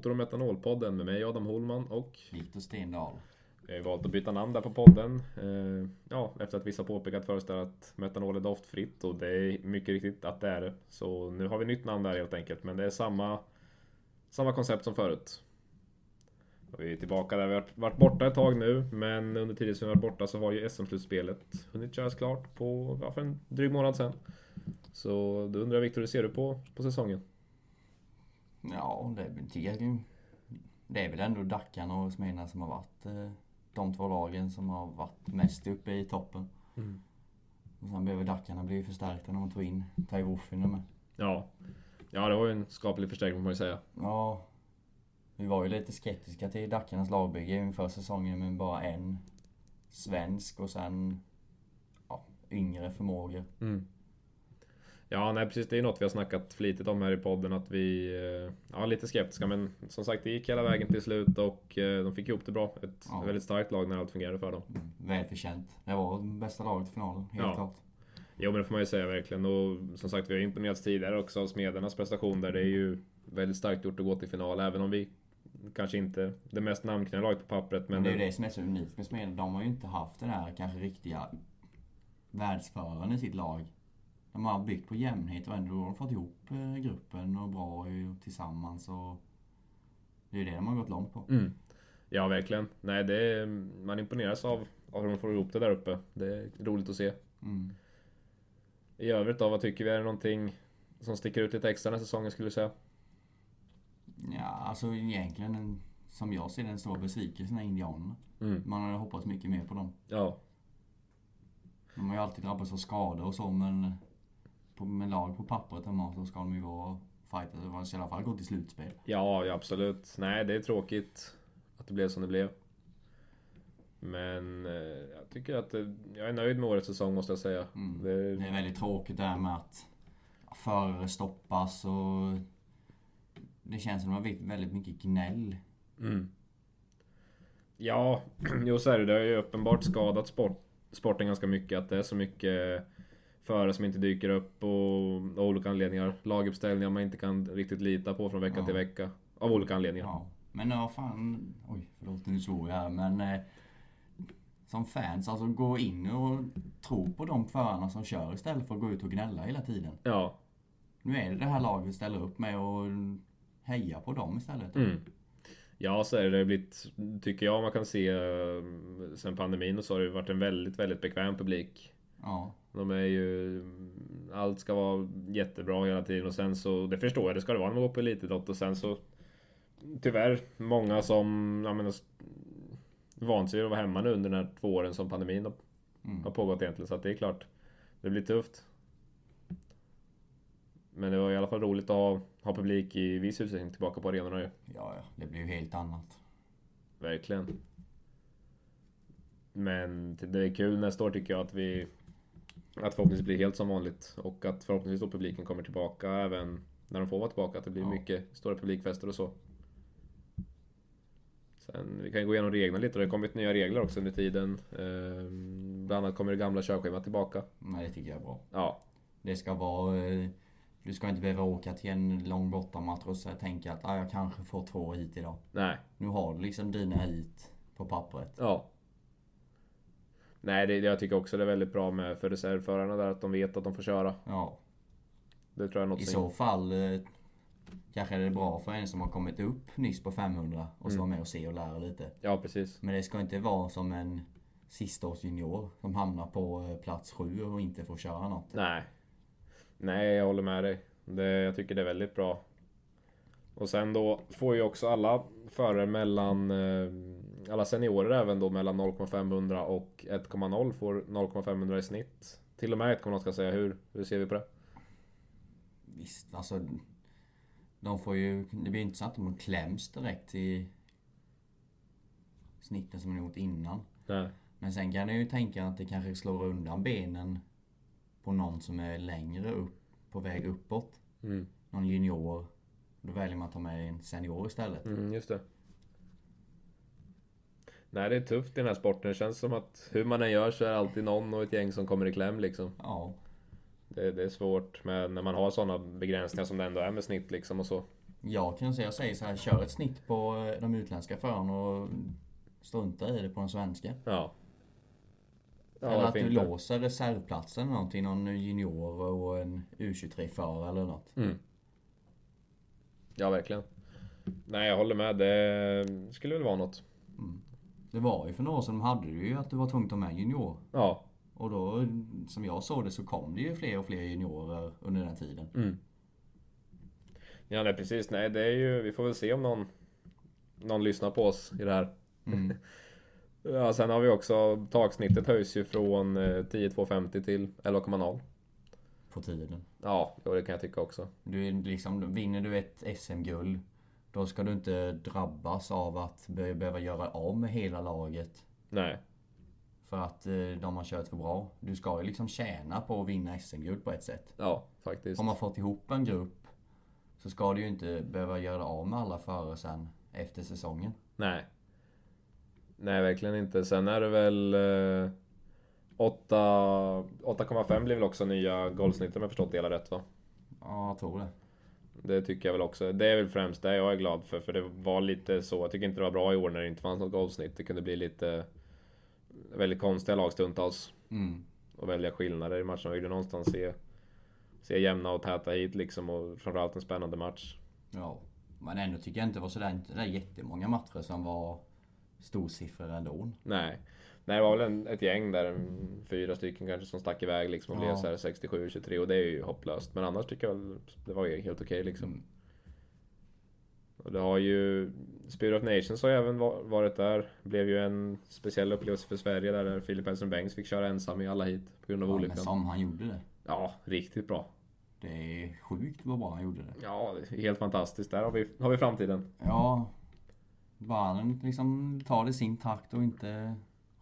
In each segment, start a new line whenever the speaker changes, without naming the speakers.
Motor och Metanolpodden med mig Adam Holman och
Viktor Stendahl.
Vi har valt att byta namn där på podden. Eh, ja, efter att vissa påpekat för oss där att metanol är doftfritt och det är mycket riktigt att det är det. Så nu har vi nytt namn där helt enkelt, men det är samma, samma koncept som förut. Och vi är tillbaka där vi har varit borta ett tag nu, men under tiden som vi varit borta så har ju SM-slutspelet hunnit köras klart på, ja, för en dryg månad sedan. Så då undrar jag Viktor, hur ser du på, på säsongen?
Ja, det är, väl- det är väl ändå Dackarna och Smedjan som har varit eh, de två lagen som har varit mest uppe i toppen.
Mm.
Och sen behöver Dackarna bli förstärkta när man tog in Taiwo Wuffinen med.
Ja. ja, det var ju en skaplig förstärkning får man ju säga.
Ja, vi var ju lite skeptiska till Dackarnas lagbygge inför säsongen med bara en svensk och sen ja, yngre förmågor.
Mm. Ja, nej precis. Det är något vi har snackat flitigt om här i podden att vi... eh, Ja, lite skeptiska men som sagt det gick hela vägen till slut och eh, de fick ihop det bra. Ett
Ja.
väldigt starkt lag när allt fungerade för dem.
Mm, Välförtjänt. Det var bästa laget i finalen, helt
Ja.
klart.
Jo men det får man ju säga verkligen och som sagt vi har imponerats tidigare också av Smedernas prestation där. Det är ju väldigt starkt gjort att gå till final även om vi kanske inte det mest namnkunniga laget på pappret men...
Men det är ju det som är så unikt med Smedjan. De har ju inte haft den här kanske riktiga världsföraren i sitt lag. De har byggt på jämnhet och ändå har de fått ihop eh, gruppen och bra tillsammans. Och det är det de har gått långt på.
Mm. Ja verkligen. Nej det är, man imponeras av, av hur de får ihop det där uppe. Det är roligt att se.
Mm.
I övrigt då, vad tycker vi? Är det någonting som sticker ut lite extra den här säsongen skulle du säga?
Ja, alltså egentligen en, som jag ser det, en stor besvikelse är indianerna.
Mm.
Man hade hoppats mycket mer på dem.
Ja.
De har ju alltid drabbats av skador och så men på, med lag på pappret hemma så ska de ju vara fighters. I alla fall gå till slutspel.
Ja, ja, absolut. Nej, det är tråkigt att det blev som det blev. Men eh, jag tycker att det, jag är nöjd med årets säsong måste jag säga.
Mm.
Det,
Det är väldigt tråkigt det här med att förare stoppas och det känns som att det har väldigt mycket gnäll.
mm. Ja, jo så är det. Det har ju uppenbart skadat sport, sporten ganska mycket. Att det är så mycket förare som inte dyker upp och av olika anledningar. Laguppställningar man inte kan riktigt lita på från vecka
Ja.
till vecka. Av olika anledningar.
Ja. Men ja, fan. Oj, förlåt nu svor jag här men eh, som fans, alltså gå in och tro på de förarna som kör istället för att gå ut och gnälla hela tiden.
Ja.
Nu är det det här laget vi ställer upp med och heja på dem istället.
Mm. Ja, så är det. blivit, tycker jag man kan se eh, sen pandemin och så har det varit en väldigt, väldigt bekväm publik.
Ja.
De är ju... Allt ska vara jättebra hela tiden och sen så... Det förstår jag, det ska det vara när man går på elitidrott och sen så... Tyvärr, många som... Jag menar, vant sig att vara hemma nu under de här två åren som pandemin har,
Mm.
har pågått egentligen. Så att det är klart, det blir tufft. Men det var i alla fall roligt att ha, ha publik i viss utsträckning tillbaka på arenorna ju.
Ja, ja, det blir ju helt annat.
Verkligen. Men det är kul nästa år tycker jag att vi... Att förhoppningsvis blir helt som vanligt och att förhoppningsvis då publiken kommer tillbaka även när de får vara tillbaka. Att det blir
Ja.
mycket stora publikfester och så. Sen, vi kan ju gå igenom reglerna lite det har kommit nya regler också under tiden. Ehm, bland annat kommer det gamla körschemat tillbaka.
Nej, det tycker jag är bra.
Ja,
Det ska vara... eh, Du ska inte behöva åka till en lång bortamatch och så tänka att ah, jag kanske får två hit idag.
nej,
Nu har du liksom dina hit på pappret.
ja. Nej, det, jag tycker också det är väldigt bra med för reservförarna där att de vet att de får köra.
Ja,
Det tror jag är något
i så fall eh, kanske är det bra för en som har kommit upp nyss på 500 och så vara med och se och lära lite.
Ja, precis.
Men det ska inte vara som en sistaårsjunior som hamnar på eh, plats sju och inte får köra något.
Nej. Nej, jag håller med dig. Det, jag tycker det är väldigt bra. Och sen då får ju också alla förare mellan... Alla seniorer även då mellan 0,500 och 1,0 får 0,500 i snitt. Till och med 1,0 ska jag säga. Hur, hur ser vi på det?
Visst, alltså. De får ju, det blir inte så att de kläms direkt i snitten som de gjort innan.
Nej.
Men sen kan jag ju tänka att det kanske slår undan benen på någon som är längre upp, på väg uppåt.
Mm.
Någon junior. Då väljer man att ta med en senior istället.
Mm, just det. Nej, det är tufft i den här sporten. Det känns som att hur man än gör så är det alltid någon och ett gäng som kommer i kläm liksom.
Ja.
Det, det är svårt med när man har sådana begränsningar som det ändå är med snitt liksom och så.
Jag kan säga, jag säger så här, kör ett snitt på eh, de utländska förarna och strunta i det på den svenska.
Ja. Ja,
eller att du
inte?
låser reservplatsen eller någonting, någon junior och en U23-förare eller något.
Mm. Ja, verkligen. Nej, jag håller med. Det skulle väl vara något.
Det var ju för några år sedan de hade det ju att du var tvungen att ta med junior.
Ja.
Och då, som jag såg det, så kom det ju fler och fler juniorer under den tiden.
Mm. Ja, nej precis. Nej, det är ju... Vi får väl se om någon... Någon lyssnar på oss i det här.
Mm.
Ja, sen har vi också... Taksnittet höjs ju från eh, 10,250 till 11,0.
På tiden.
Ja, det kan jag tycka också.
Du är liksom, vinner du ett SM-guld, då ska du inte drabbas av att be- behöva göra med hela laget.
Nej.
För att eh, de har kört för bra. Du ska ju liksom tjäna på att vinna SM-guld på ett sätt.
Ja, faktiskt.
Har man fått ihop en grupp så ska du ju inte behöva göra av med alla förare sen efter säsongen.
Nej. Nej, verkligen inte. Sen är det väl... Eh, 8 8,5 blir väl också nya golvsnitt om jag förstått det hela rätt va?
Ja, jag tror det.
Det tycker jag väl också. Det är väl främst det jag är glad för. För det var lite så. Jag tycker inte det var bra i år när det inte fanns något golvsnitt. Det kunde bli lite... Väldigt konstiga lag stundtals.
Mm.
Och välja skillnader i matcherna. Jag ville någonstans se... Se jämna och täta hit liksom. Och framförallt en spännande match.
Ja. Men ändå tycker jag inte det var sådär, inte där jättemånga matcher som var storsiffror ändå.
Nej. Nej, det var väl en, ett gäng där, fyra stycken kanske, som stack iväg liksom och
Ja.
blev så här 67-23 och det är ju hopplöst. Men annars tycker jag väl det var helt okej liksom.
Mm.
Och det har ju... Spirit of Nations har ju även va- varit där. Blev ju en speciell upplevelse för Sverige där, där Filip Hellström Bengts fick köra ensam i alla hit på grund av
Ja, men
olyckan.
som han gjorde det.
Ja, riktigt bra.
Det är sjukt vad bra han gjorde det.
Ja, det helt fantastiskt. Där har vi, har vi framtiden.
Ja. Bara han liksom tar det i sin takt och inte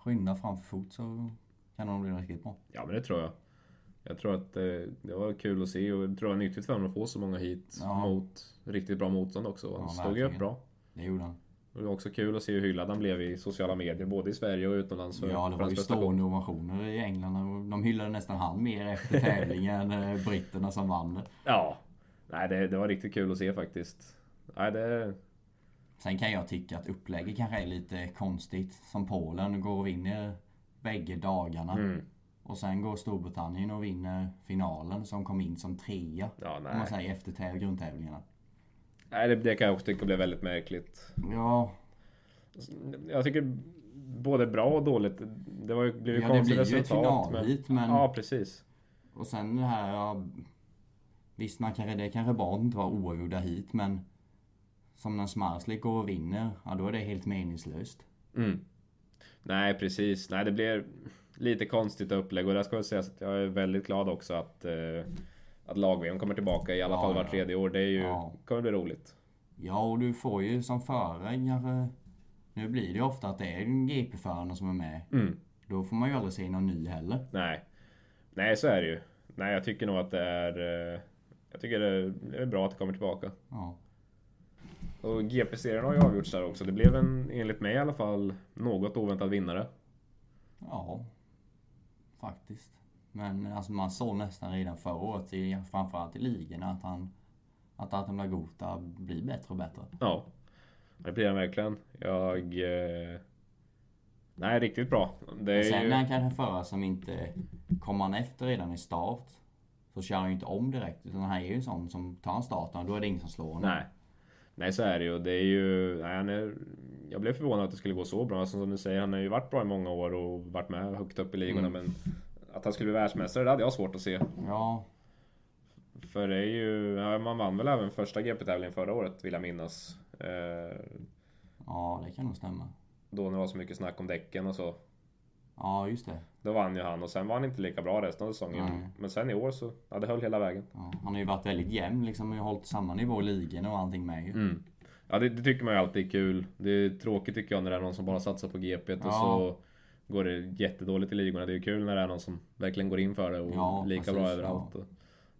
skyndar framför fot så kan det nog bli riktigt bra.
Ja, men det tror jag. Jag tror att eh, det var kul att se och jag tror det var nyttigt för honom att få så många hit
Ja.
mot riktigt bra motstånd också. Han
Ja,
stod ju upp bra.
Det gjorde han.
Och det var också kul att se hur hyllad han blev i sociala medier, både i Sverige och utomlands. För,
Ja, det var ju stående ovationer i England och de hyllade nästan han mer efter tävlingen än eh, britterna som vann det.
Ja. Nej, det, det var riktigt kul att se faktiskt. Nej, det...
Sen kan jag tycka att upplägget kanske är lite konstigt. Som Polen går och vinner bägge dagarna.
Mm.
Och sen går Storbritannien och vinner finalen som kom in som trea.
Ja,
Om man säger efter täv- grundtävlingarna.
Nej, det, det kan jag också tycka blev väldigt märkligt.
Ja,
Jag tycker både bra och dåligt. Det var ju, blev ju
Ja, det
konstigt
blir ju ett
resultat.
finalheat, men-
Ja, precis.
och sen det här... Ja, visst, man kanske, det kanske att inte vara oavgjorda hit men... Som när Smarslik går och vinner, ja då är det helt meningslöst.
Mm. Nej, precis. Nej, det blir lite konstigt upplägg och där ska jag säga att jag är väldigt glad också att, eh, att lag kommer tillbaka i alla
Ja,
fall
ja.
vart tredje år. Det är ju,
Ja.
kommer bli roligt.
Ja, och du får ju som förare. Nu blir det ju ofta att det är GP-förarna som är med.
Mm.
Då får man ju aldrig se någon ny heller.
Nej. Nej, så är det ju. Nej, jag tycker nog att det är... eh, Jag tycker det är bra att det kommer tillbaka.
Ja.
Och GP-serien har ju avgjorts där också. Det blev en, enligt mig i alla fall, något oväntad vinnare.
Ja. Faktiskt. Men alltså man såg nästan redan förra året, framförallt i ligorna, att han... Att Artem Lagota blir bättre och bättre.
Ja. Det blir han verkligen. Jag... Eh... Nej, riktigt bra. Det är
sen
ju...
när han kanske en förare som inte... Kommer han efter redan i start så kör han ju inte om direkt. Utan han är ju en sån som tar en start och då är det ingen som slår honom.
Nej. Nej, så är det ju. Det är ju... Nej, han är... Jag blev förvånad att det skulle gå så bra. Alltså, Som du säger, han har ju varit bra i många år och varit med högt upp i ligorna.
Mm.
Men att han skulle bli världsmästare, det hade jag svårt att se.
Ja,
För det är ju... Ja, man vann väl även första GP-tävlingen förra året, vill jag minnas. Eh,
ja det kan nog stämma.
då när det var så mycket snack om däcken och så.
Ja, just det.
Då vann ju han och sen var han inte lika bra resten av säsongen.
Nej.
Men sen i år så, ja det höll hela vägen.
Ja, han har ju varit väldigt jämn liksom. och hållit samma nivå i ligorna och allting med ju.
Mm. Ja det, det tycker man ju alltid är kul. Det är tråkigt tycker jag när det är någon som bara satsar på GP och
Ja.
så går det jättedåligt i ligorna. Det är ju kul när det är någon som verkligen går in för det och
Ja,
lika
precis,
bra överallt. Och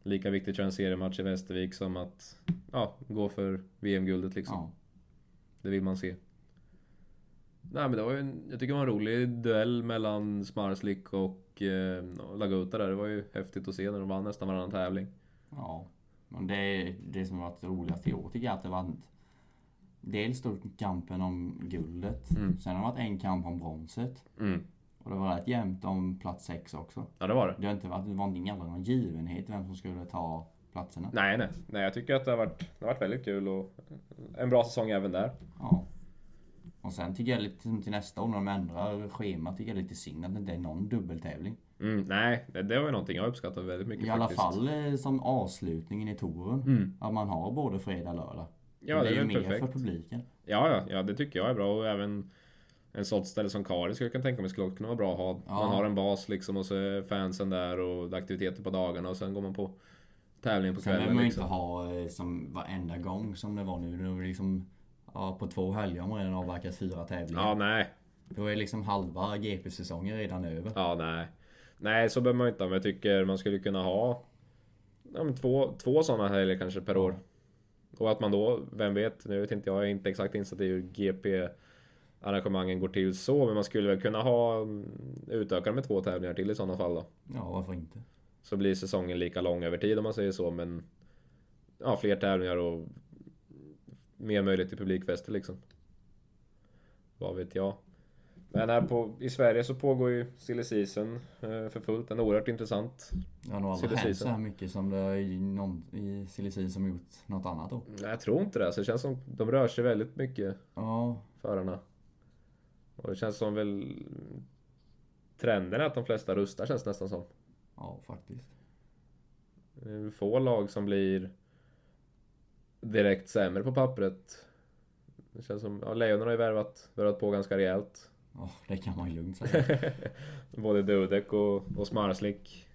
lika viktigt att köra en seriematch i Västervik som att ja, gå för VM-guldet liksom.
Ja.
Det vill man se. Nej men det var ju en, jag tycker det var en rolig duell mellan Smarslik och eh, Lagota där. Det var ju häftigt att se när de vann nästan varannan tävling.
ja. Och det, det som varit roligast i år tycker jag att det var Dels då kampen om guldet.
Mm.
Sen har det varit en kamp om bronset.
Mm.
Och det var rätt jämnt om plats sex också.
Ja, det var det.
Det har inte varit, det var ingen någon givenhet vem som skulle ta platserna.
Nej, nej. Nej, jag tycker att det har varit, det har varit väldigt kul och en bra säsong även där.
Ja. Och sen tycker jag lite till nästa år när de ändrar schemat tycker jag lite synd att det inte är någon dubbeltävling.
Mm, nej, det, det var ju någonting jag uppskattar väldigt mycket
I alla
faktiskt.
fall eh, som avslutningen i touren.
Mm.
Att man har både fredag och lördag.
Ja,
det
är
ju mer
perfekt.
för publiken.
Ja, ja, ja, det tycker jag är bra och även en sånt ställe som Kari skulle jag kunna tänka mig skulle kunna vara bra att ha.
Ja.
Man har en bas liksom och så är fansen där och aktiviteter på dagarna och sen går man på tävling på
Sen behöver
kvällen.
man
Liksom.
inte ha eh, som varenda gång som det var nu. Det liksom ja, på två helger har man redan avverkat fyra tävlingar.
Ja, nej.
Då är liksom halva GP-säsongen redan över.
Ja, nej. Nej, så behöver man inte men jag tycker man skulle kunna ha ja, men två, två sådana helger kanske per år. Och att man då, vem vet, nu vet inte jag, jag är inte exakt insatt i hur GP arrangemangen går till så, men man skulle väl kunna ha mm, utöka med två tävlingar till i sådana fall då.
Ja, varför inte?
Så blir säsongen lika lång över tid om man säger så, men ja, fler tävlingar och mer möjlighet till publikfester liksom. Vad vet jag. Men här på, i Sverige så pågår ju silly season eh, för fullt. Den är oerhört intressant.
Det har aldrig hänt så här mycket som det i, någon, i silly season gjort något annat då.
Nej, jag tror inte det. Så det känns som de rör sig väldigt mycket,
Ja,
förarna. Och det känns som väl... Trenden är att de flesta rustar känns det nästan som.
ja faktiskt.
Det är få lag som blir direkt sämre på pappret. Det känns som, ja, Lejonen har ju värvat, värvat på ganska rejält.
Ja, det kan man lugnt säga.
Både Dudek och, och Smarslik.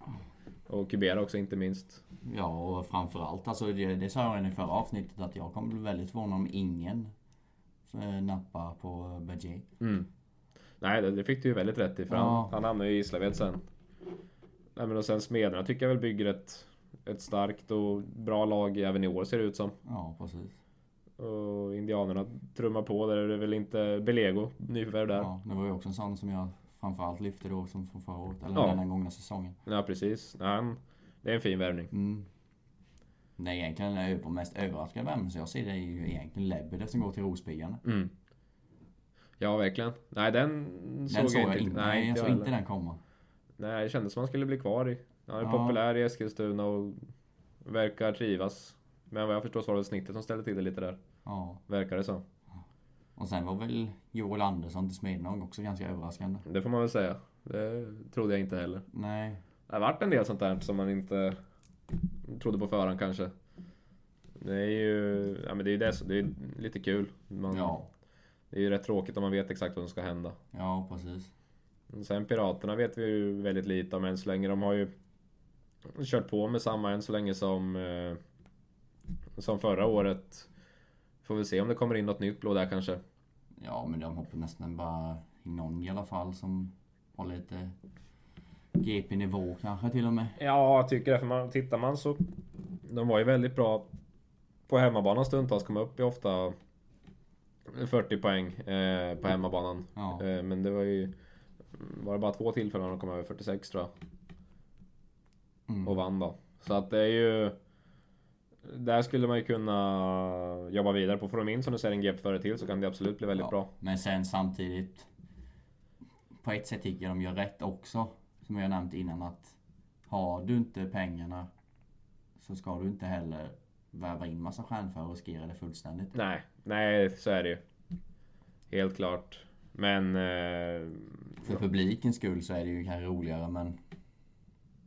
Och Kubera också inte minst.
Ja, och framförallt, alltså det, det sa jag redan i förra avsnittet att jag kommer bli väldigt förvånad om ingen eh, nappar på Berger.
Mm. Nej, det, det fick du ju väldigt rätt i för han,
Ja.
han hamnade ju i Gislaved sen. Nej men och sen Smederna tycker jag väl bygger ett, ett starkt och bra lag även i år ser det ut som.
Ja, precis.
Och Indianerna trummar på där är det väl inte Belego, nyförvärv där.
Ja, det var ju också en sån som jag framförallt lyfte då som från förra året, eller
Ja.
den här gångna säsongen.
Ja precis. Han, det är en fin värvning.
Mm. Nej, egentligen är jag mest överraskad vem så jag ser det är ju egentligen Lebedev som går till Rospiggarna.
Mm. Ja verkligen. Nej den såg
Den såg jag
inte.
inte, nej, jag såg inte den komma.
Nej, det kändes som han skulle bli kvar i. Han är
Ja.
populär i Eskilstuna och verkar trivas. Men vad jag förstår så var det snittet som ställde till det lite där.
Ja.
Verkar det så.
Och sen var väl Joel Andersson till Smednog också ganska överraskande.
Det får man väl säga. Det trodde jag inte heller.
Nej,
Det har varit en del sånt där som man inte trodde på förhand kanske. Det är ju ja, men det är det, det är lite kul. Man,
ja,
Det är ju rätt tråkigt om man vet exakt vad som ska hända.
ja precis.
Sen Piraterna vet vi ju väldigt lite om än så länge. De har ju kört på med samma än så länge som, eh, som förra året. Får vi se om det kommer in något nytt blå där kanske.
Ja, men de hoppar nästan bara i någon i alla fall som har lite GP-nivå kanske till och med.
Ja, jag tycker det. För man, tittar man så... De var ju väldigt bra på hemmabanan stundtals. Kom upp i ofta 40 poäng eh, på hemmabanan.
Ja.
Eh, men det var ju... Var det bara två tillfällen de kom över 46 tror jag.
Mm.
och vann då. Så att det är ju... Där skulle man ju kunna jobba vidare på. Får de in som du säger en GP före till så kan det absolut bli väldigt
Ja,
bra.
Men sen samtidigt På ett sätt tycker jag de gör rätt också Som jag nämnt innan att Har du inte pengarna Så ska du inte heller Värva in massa stjärnförare och riskera det fullständigt
Nej, nej så är det ju. Helt klart. Men... Eh,
För publikens skull så är det ju kanske roligare men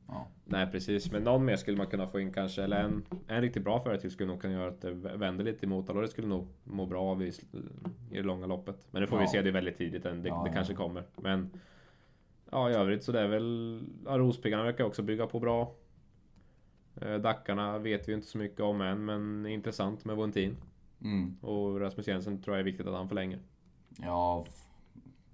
Ja,
nej precis, men någon mer skulle man kunna få in kanske. Eller en, en riktigt bra förare till skulle nog kunna göra att det vänder lite i Motala. Det skulle nog må bra av i, i det långa loppet. Men det får vi
Ja.
se, det väldigt tidigt än. Det,
Ja,
det kanske kommer. Men... Ja, i övrigt så det är väl... Ja, Rospiggarna verkar också bygga på bra. Eh, Dackarna vet vi inte så mycket om än, men intressant med Vontin.
mm.
Och Rasmus Jensen tror jag är viktigt att han förlänger.
Ja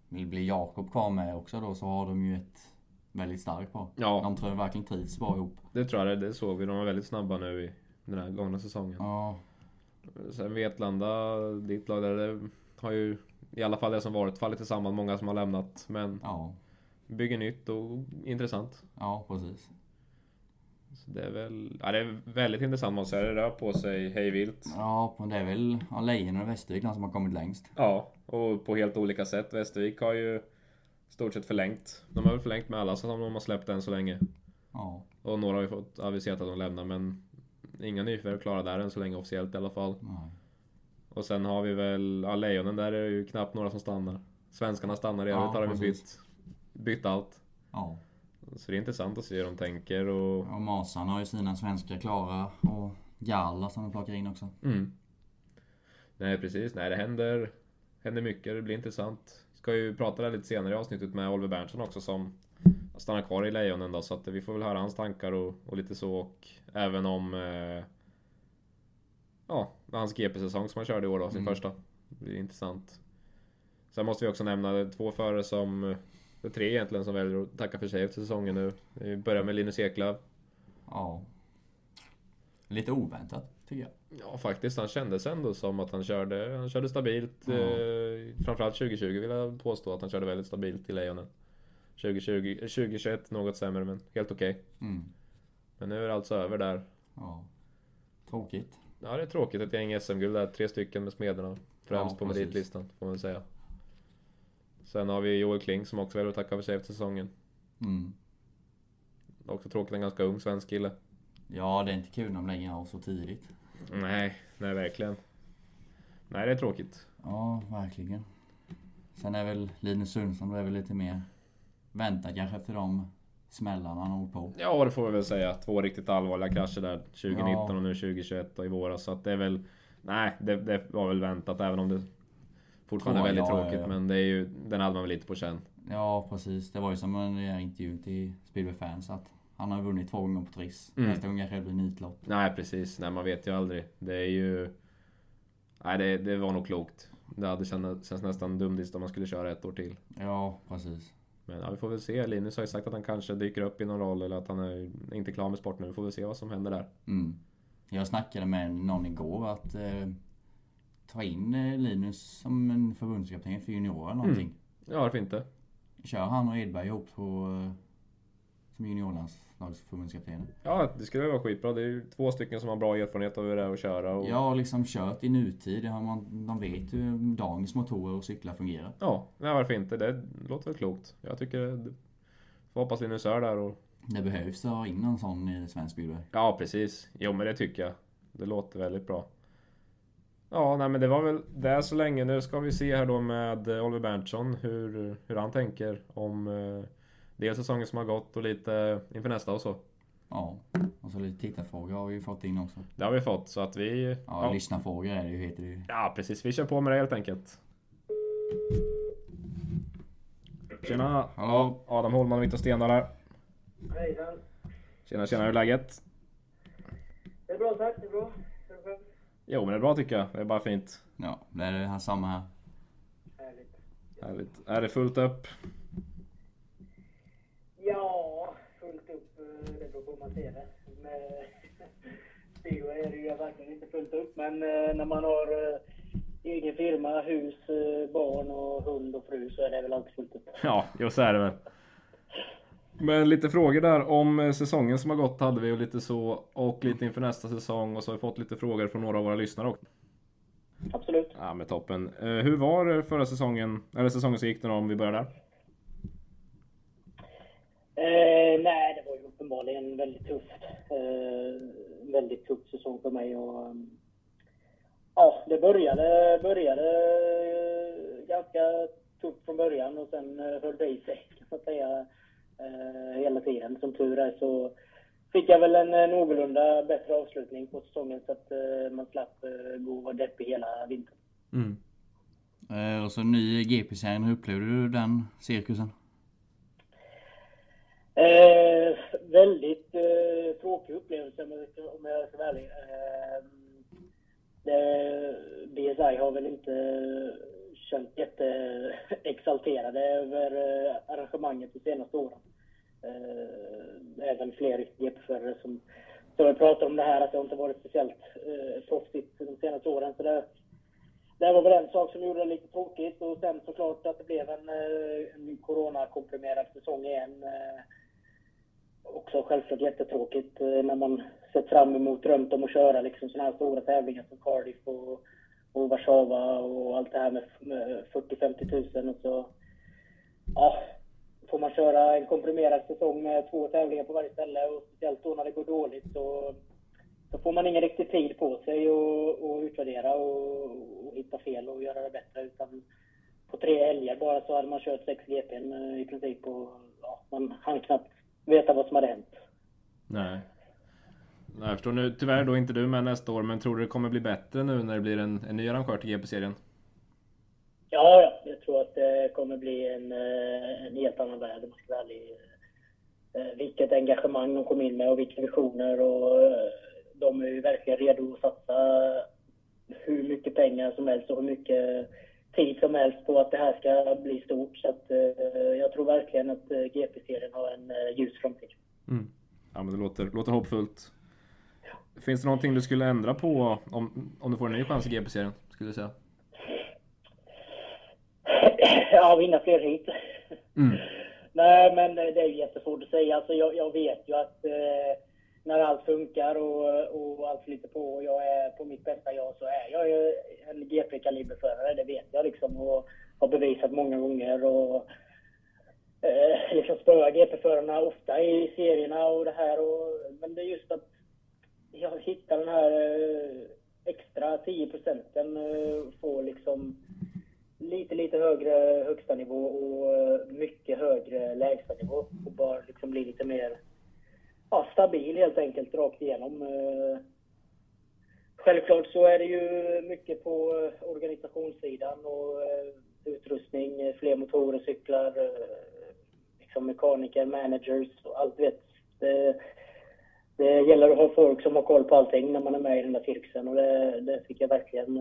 Vill bli Jakob kvar med också då så har de ju ett Väldigt starkt par
Ja,
De tror jag verkligen trivs bra ihop
det tror jag. Det, det såg vi. De var väldigt snabba nu i den här gångna säsongen.
Ja
Sen Vetlanda, ditt lag där, det har ju i alla fall det som varit fallit tillsammans. Många som har lämnat. Men
Ja
bygger nytt och intressant.
Ja precis
Så det är väl, ja det är väldigt intressant jag säga. Det rör på sig hej vilt.
Ja, men det är väl ja, Lejon och Västervik som har kommit längst.
Ja, och på helt olika sätt. Västervik har ju stort sett förlängt. De har väl förlängt med alla som de har släppt än så länge.
Ja.
Och några har ju fått aviserat att de lämnar men inga nyförvärv klara där än så länge officiellt i alla fall.
Nej.
Och sen har vi väl, ja Lejonen där är det ju knappt några som stannar. Svenskarna stannar i
Ja,
övrigt har de bytt,
precis.
bytt allt.
Ja.
Så det är intressant att se hur de tänker och...
Och Masan har ju sina svenskar klara och Galla som de plockar in också.
Mm. Nej precis, nej det händer, händer mycket, det blir intressant. Ska ju prata där lite senare i avsnittet med Oliver Berntsson också som stannar kvar i Lejonen då så att vi får väl höra hans tankar och, och lite så och även om eh, Ja, hans GP-säsong som han körde i år då, sin
Mm.
första. Det blir intressant. Sen måste vi också nämna två förare som eh, Det tre egentligen som väljer att tacka för sig efter säsongen nu. Vi börjar med Linus Eklöf.
Ja. Lite oväntat, tycker jag.
Ja faktiskt, han kändes ändå som att han körde, han körde stabilt.
Ja.
Eh, framförallt 2020 vill jag påstå att han körde väldigt stabilt i Lejonen. 2020, 2021 något sämre men helt okej.
Mm.
Men nu är det alltså över där.
Ja. Tråkigt.
Ja det är tråkigt, ett gäng SM-guld där, tre stycken med Smederna. Främst
Ja,
på meritlistan får man säga. Sen har vi Joel Kling som också väljer att tacka för sig efter säsongen.
Mm.
Också tråkigt, en ganska ung svensk kille.
Ja, det är inte kul när de lägger av så tidigt.
Nej, nej verkligen. Nej det är tråkigt.
Ja, verkligen. Sen är väl Linus Sundström, då är väl lite mer väntat kanske efter de smällarna han har på.
Ja det får vi väl säga. Två riktigt allvarliga krascher där 2019
Ja.
och nu 2021 och i våras. Så att det är väl... Nej, det, det var väl väntat även om det fortfarande är
Ja,
väldigt
ja,
tråkigt.
ja.
Men det är ju, den hade man väl lite på känn.
Ja, precis. Det var ju som en eh, intervju till Speedway Fans att han har vunnit två gånger på Triss.
Mm.
Nästa gång kanske det blir nitlopp.
Nej precis, nej man vet ju aldrig. Det är ju... Nej det, det var nog klokt. Det hade känts, nästan dumdist om man skulle köra ett år till.
Ja, precis.
Men ja, vi får väl se. Linus har ju sagt att han kanske dyker upp i någon roll eller att han är inte klar med sporten. Vi får väl se vad som händer där.
Mm. Jag snackade med någon igår att eh, ta in eh, Linus som en förbundskapten för juniorer någonting.
Ja, varför inte?
Kör han och Edberg ihop på, eh, som juniorlandslagsförbundskaptener.
Ja, det skulle vara skitbra. Det är ju två stycken som har bra erfarenhet av hur det är att köra. Och...
Jag har liksom kört i nutid. Man, de vet hur dagens motorer och cyklar fungerar.
Ja, nej, varför inte? Det låter väl klokt. Jag tycker... det- Får hoppas Linus är där och...
Det behövs att ha in en sån i svensk speedway.
Ja, precis. Jo, men det tycker jag. Det låter väldigt bra. Ja, nej men det var väl det så länge. Nu ska vi se här då med Oliver Berntsson hur, hur han tänker om eh, dels säsongen som har gått och lite inför nästa och så.
Ja. Och så lite tittarfrågor har vi ju fått in också.
Det har vi fått så att vi...
Ja,
Ja,
lyssnarfrågor är det ju, heter det ju.
ja precis. Vi kör på med det helt enkelt. Tjena!
Hallå?
Adam Holman och Viktor Stendahl här.
Hejsan.
Tjena, tjena. Hur är läget?
Det är bra tack, det är bra. Är det?
Jo, men det är bra tycker jag. Det är bara fint.
Ja, det är det här samma här.
Härligt.
Härligt. Är det fullt upp?
Ja, fullt upp, eh, det beror på hur man ser det. Med speedway är det ju verkligen inte fullt upp, men eh, när man har eh, egen firma, hus, eh, barn och hund och fru så är det väl alltid fullt upp.
Ja, jo så är det väl. Men lite frågor där om säsongen som har gått hade vi och lite så och lite inför nästa säsong och så har vi fått lite frågor från några av våra lyssnare också.
Absolut.
Ja men toppen. Hur var förra säsongen, eller säsongen som gick då om vi börjar där?
Eh, nej, det var ju uppenbarligen väldigt tufft. Eh, väldigt tuff säsong för mig. Och, mm, ja, det började, började ganska tufft från början och sen eh, höll det i sig kan man säga eh, hela tiden. Som tur är så fick jag väl en eh, någorlunda bättre avslutning på säsongen så att eh, man slapp eh, gå och vara deppig hela vintern.
Mm.
Eh, och så ny GP-serien. Hur upplevde du den cirkusen?
Eh, väldigt eh, tråkig upplevelse om jag ska- om jag ska vara ärlig. Eh, BSI har väl inte känt jätteexalterade eh, över eh, arrangemanget de senaste åren. Eh, även fler GP-förare som, som jag pratar om det här att det inte varit speciellt eh, proffsigt de senaste åren. Så det, det var väl en sak som gjorde det lite tråkigt och sen såklart att det blev en, eh, en coronakomprimerad säsong igen. Eh, också självklart jättetråkigt eh, när man sett fram emot, drömt om att köra liksom sådana här stora tävlingar som Cardiff och, och Warszawa och allt det här med, med 40-50 tusen och så. Ja, får man köra en komprimerad säsong med två tävlingar på varje ställe och speciellt då när det går dåligt så, så får man ingen riktig tid på sig att utvärdera och, och hitta fel och göra det bättre utan på tre helger bara så hade man kört sex GPn eh, i princip och ja, man hann knappt veta vad som hade hänt.
Nej. Jag förstår nu. Tyvärr då inte du med nästa år, men tror du det kommer bli bättre nu när det blir en, en ny arrangör till GP-serien?
Ja, ja, jag tror att det kommer bli en, eh, en helt annan värld om man ska vara ärlig. Eh, vilket engagemang de kom in med och vilka visioner och de är ju verkligen redo att satsa hur mycket pengar som helst och hur mycket tid som helst på att det här ska bli stort. Så att, eh, jag tror verkligen att eh, GP-serien har en eh, ljus framtid.
Mm. Ja, men det låter, låter hoppfullt. Finns det någonting du skulle ändra på om, om du får en ny chans i GP-serien? Skulle du säga?
Ja, vinna fler hit. Mm. Nej, men det är jättesvårt att säga. Alltså, jag, jag vet ju att eh, när allt funkar och, och allt flyter på och jag är på mitt bästa jag så är jag ju en GP-kaliberförare. Det vet jag liksom och har bevisat många gånger. Och, eh, liksom spöa GP-förarna ofta i serierna och det här. Och, men det är just att jag hittar den här eh, extra 10 procenten eh, får liksom lite, lite högre högsta nivå och eh, mycket högre lägsta nivå och bara liksom bli lite mer ja, stabil helt enkelt rakt igenom. Eh, självklart så är det ju mycket på eh, organisationssidan och eh, utrustning, fler motorer, cyklar, liksom mekaniker, managers och allt vet. Det, det gäller att ha folk som har koll på allting när man är med i den där cirkusen och det, det fick jag verkligen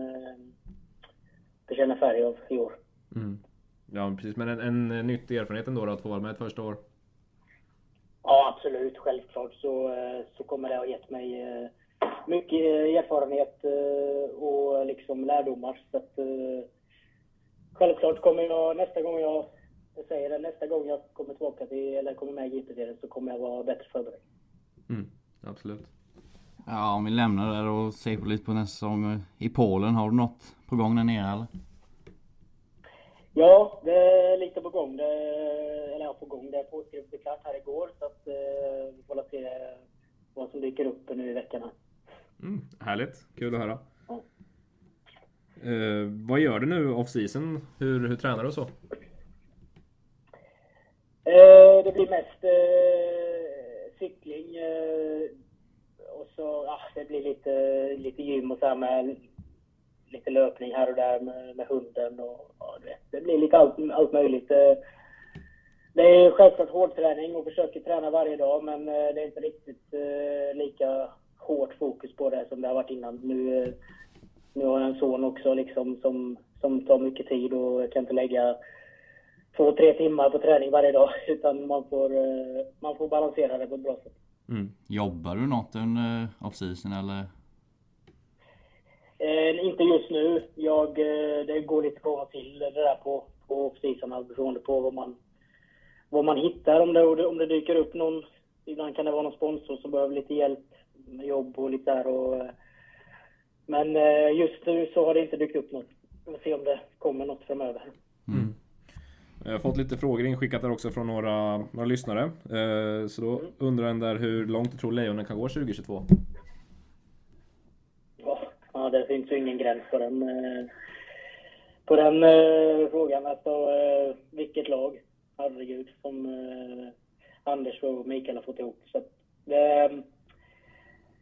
bekänna färg av i år.
Mm. Ja precis, men en, en nyttig erfarenhet ändå då, att få vara med ett första år?
Ja, absolut. Självklart så, eh, så kommer det ha gett mig eh, mycket erfarenhet eh, och liksom lärdomar. Så att, självklart kommer jag nästa gång jag, jag säger det, nästa gång jag kommer tillbaka till, eller kommer med i GP-serien så kommer jag vara bättre förberedd.
Mm, absolut.
Ja, om vi lämnar det och ser på lite på nästa säsong i Polen. Har du något på gång där nere eller?
Ja, det är lite på gång. Det, eller på gång. Det är påskrivet klart här igår. Så att, eh, vi får se vad som dyker upp nu i veckan.
Mm, härligt. Kul att höra. Ja. Eh, vad gör du nu off-season? Hur, hur tränar du och så?
Eh, det blir mest eh, cykling. Eh, och så, ja, det blir lite, lite gym och så här med lite löpning här och där med, med hunden. Och, ja, det, det blir lite allt, allt möjligt. Eh, det är självklart hårdträning och försöker träna varje dag men eh, det är inte riktigt eh, lika hårt fokus på det som det har varit innan. Nu, eh, nu har jag en son också liksom som, som tar mycket tid och jag kan inte lägga två, tre timmar på träning varje dag utan man får, man får balansera det på ett bra sätt.
Mm. Jobbar du något under off-season eller?
Eh, inte just nu. Jag, eh, det går lite på till det där på, på off-season beroende på vad man, vad man hittar. Om det, om det dyker upp någon, ibland kan det vara någon sponsor som behöver lite hjälp med jobb och lite där. Och, eh, men eh, just nu så har det inte dykt upp något. Vi får se om det kommer något framöver.
Mm. Jag har fått lite frågor inskickat där också från några, några lyssnare. Så då mm. undrar en där hur långt du tror Lejonen kan gå 2022?
Finns ju ingen gräns på den, eh, på den eh, frågan. Alltså, vilket lag? Herregud, som Anders och Mikael har fått ihop. Så det, ehm,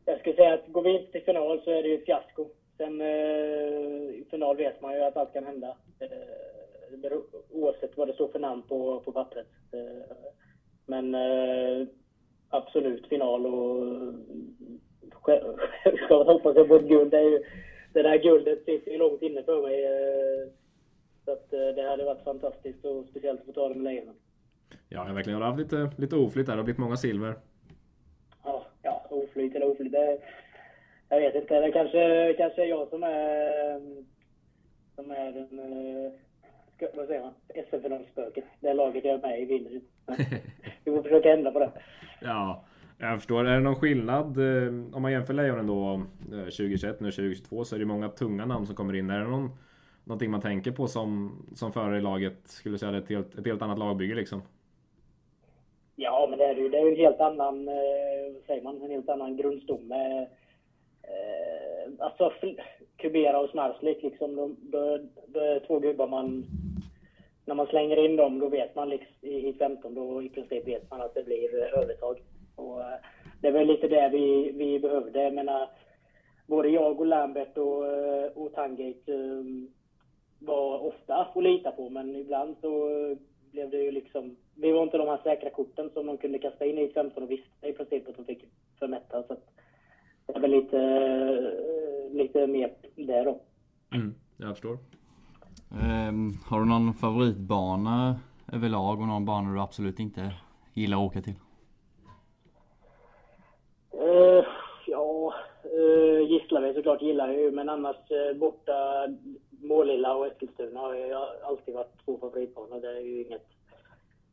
jag skulle säga att går vi inte till final så är det ju ett fiasko. Sen i final vet man ju att allt kan hända. oavsett vad det står för namn på, på pappret. men absolut final och självklart hoppas jag på ett guld. Det, är ju, det där guldet sitter ju långt inne för mig. Eh, så att eh, det hade varit fantastiskt och speciellt att få ta det med Lejonen.
Ja, jag verkligen har haft lite, lite oflyt där. Det har blivit många silver.
Ja, ja oflyt eller oflyt. Det, jag vet inte. Det kanske, kanske är jag som är, som är den, eh, ska, vad säger man, SM-finalspöket. Det laget jag är med i vinner Vi får försöka ändra på det.
Ja, jag förstår. Är det någon skillnad eh, om man jämför Lejonen då eh, 2021 nu 2022 så är det många tunga namn som kommer in. Är det någon, någonting man tänker på som, som förare i laget? Skulle säga det är ett helt, ett helt annat lagbygge liksom?
Ja, men det är ju. Det är ju en helt annan, eh, vad säger man, en helt annan grundstomme. Eh, alltså, Kubera och Snarslik liksom, de, de, de två gubbar man... När man slänger in dem, då vet man liksom, i 15, då i princip vet man att det blir övertag. Och, eh, det väl lite det vi, vi behövde. Jag menar, både jag och Lambert och, eh, och Tangate um, var ofta att lita på, men ibland så blev det ju liksom... Vi var inte de här säkra korten som de kunde kasta in i 15 och visste i princip att de fick för mätta. Så att det väl lite, lite mer det då.
Mm, jag förstår.
Um, har du någon favoritbana överlag och någon bana du absolut inte gillar att åka till?
Uh, ja, uh, Gislaved såklart gillar jag ju, men annars uh, borta Målilla och Eskilstuna har ju alltid varit två favoritbanor. Det är ju inget,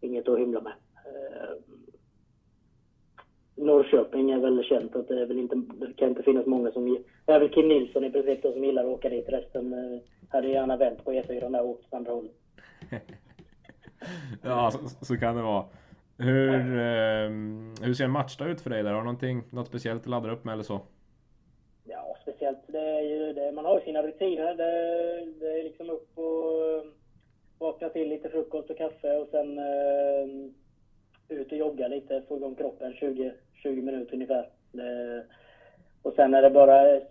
inget att hymla med. Uh, Norrköping är väl känt att det väl inte, det kan inte finnas många som... Det är väl Kim Nilsson i princip som gillar att åka dit. Resten hade gärna vänt på E4 där och åkt andra hållet.
ja, så, så, kan det vara. Hur, eh, hur ser en matchdag ut för dig där? Har du något speciellt du laddar upp med eller så?
Det är ju det, man har ju sina rutiner. Det, det är liksom upp och eh, vakna till lite frukost och kaffe och sen eh, ut och jogga lite, få igång kroppen 20, 20 minuter ungefär. Det, och sen är det bara eh,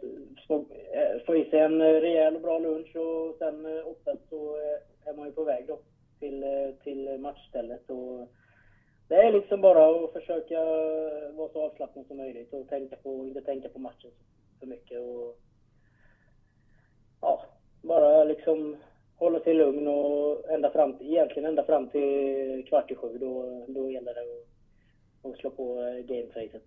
eh, få i sig en rejäl och bra lunch och sen oftast så är man ju på väg då till, till matchstället. Och det är liksom bara att försöka vara så avslappnad som möjligt och tänka på, inte tänka på matchen för mycket. Och, ja, bara liksom hålla sig lugn och ända fram egentligen ända fram till kvart i sju. Då, då gäller det att, att slå på gamefacet.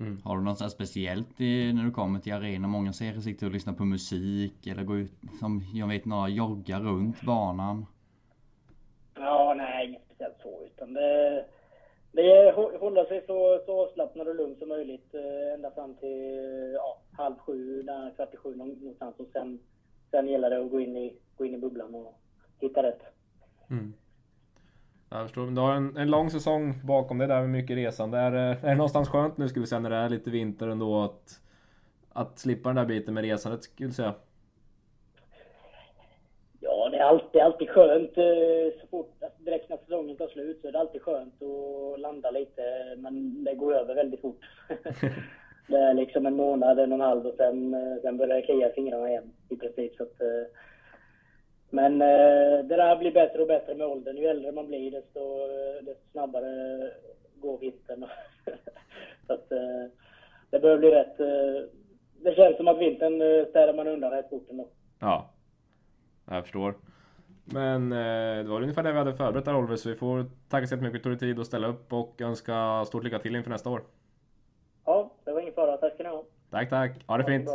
Mm. Har du något speciellt i, när du kommer till arenan? Många ser sitter och lyssnar på musik eller går ut, som jag vet några, joggar runt banan.
Ja, nej, inget speciellt så. Utan det, det är hålla sig så, så avslappnad och lugn som möjligt ända fram till ja, halv sju, kvart i sju någonstans. Och sen, sen gäller det att gå in i, gå in i bubblan och hitta rätt.
Mm. Jag förstår. Du har en, en lång säsong bakom dig där med mycket resande. Är, är det någonstans skönt nu skulle vi säga när det är lite vinter ändå att, att slippa den där biten med resandet skulle jag säga?
Ja, det är alltid, alltid skönt så fort, alltså direkt när säsongen tar slut så är det alltid skönt att landa lite. Men det går över väldigt fort. det är liksom en månad, en och en halv och sen, sen börjar det klia fingrarna igen i princip. Så att, men det där blir bättre och bättre med åldern. Ju äldre man blir desto, desto snabbare går vintern. så att, det börjar bli rätt. Det känns som att vintern städar man undan rätt fort ändå.
Ja, jag förstår. Men eh, det var ungefär det vi hade förberett där Oliver, så vi får tacka så mycket för att du tog dig tid att ställa upp och önska stort lycka till inför nästa år.
Ja, fara. Tack ska ni ha.
Tack, tack. Ha det fint.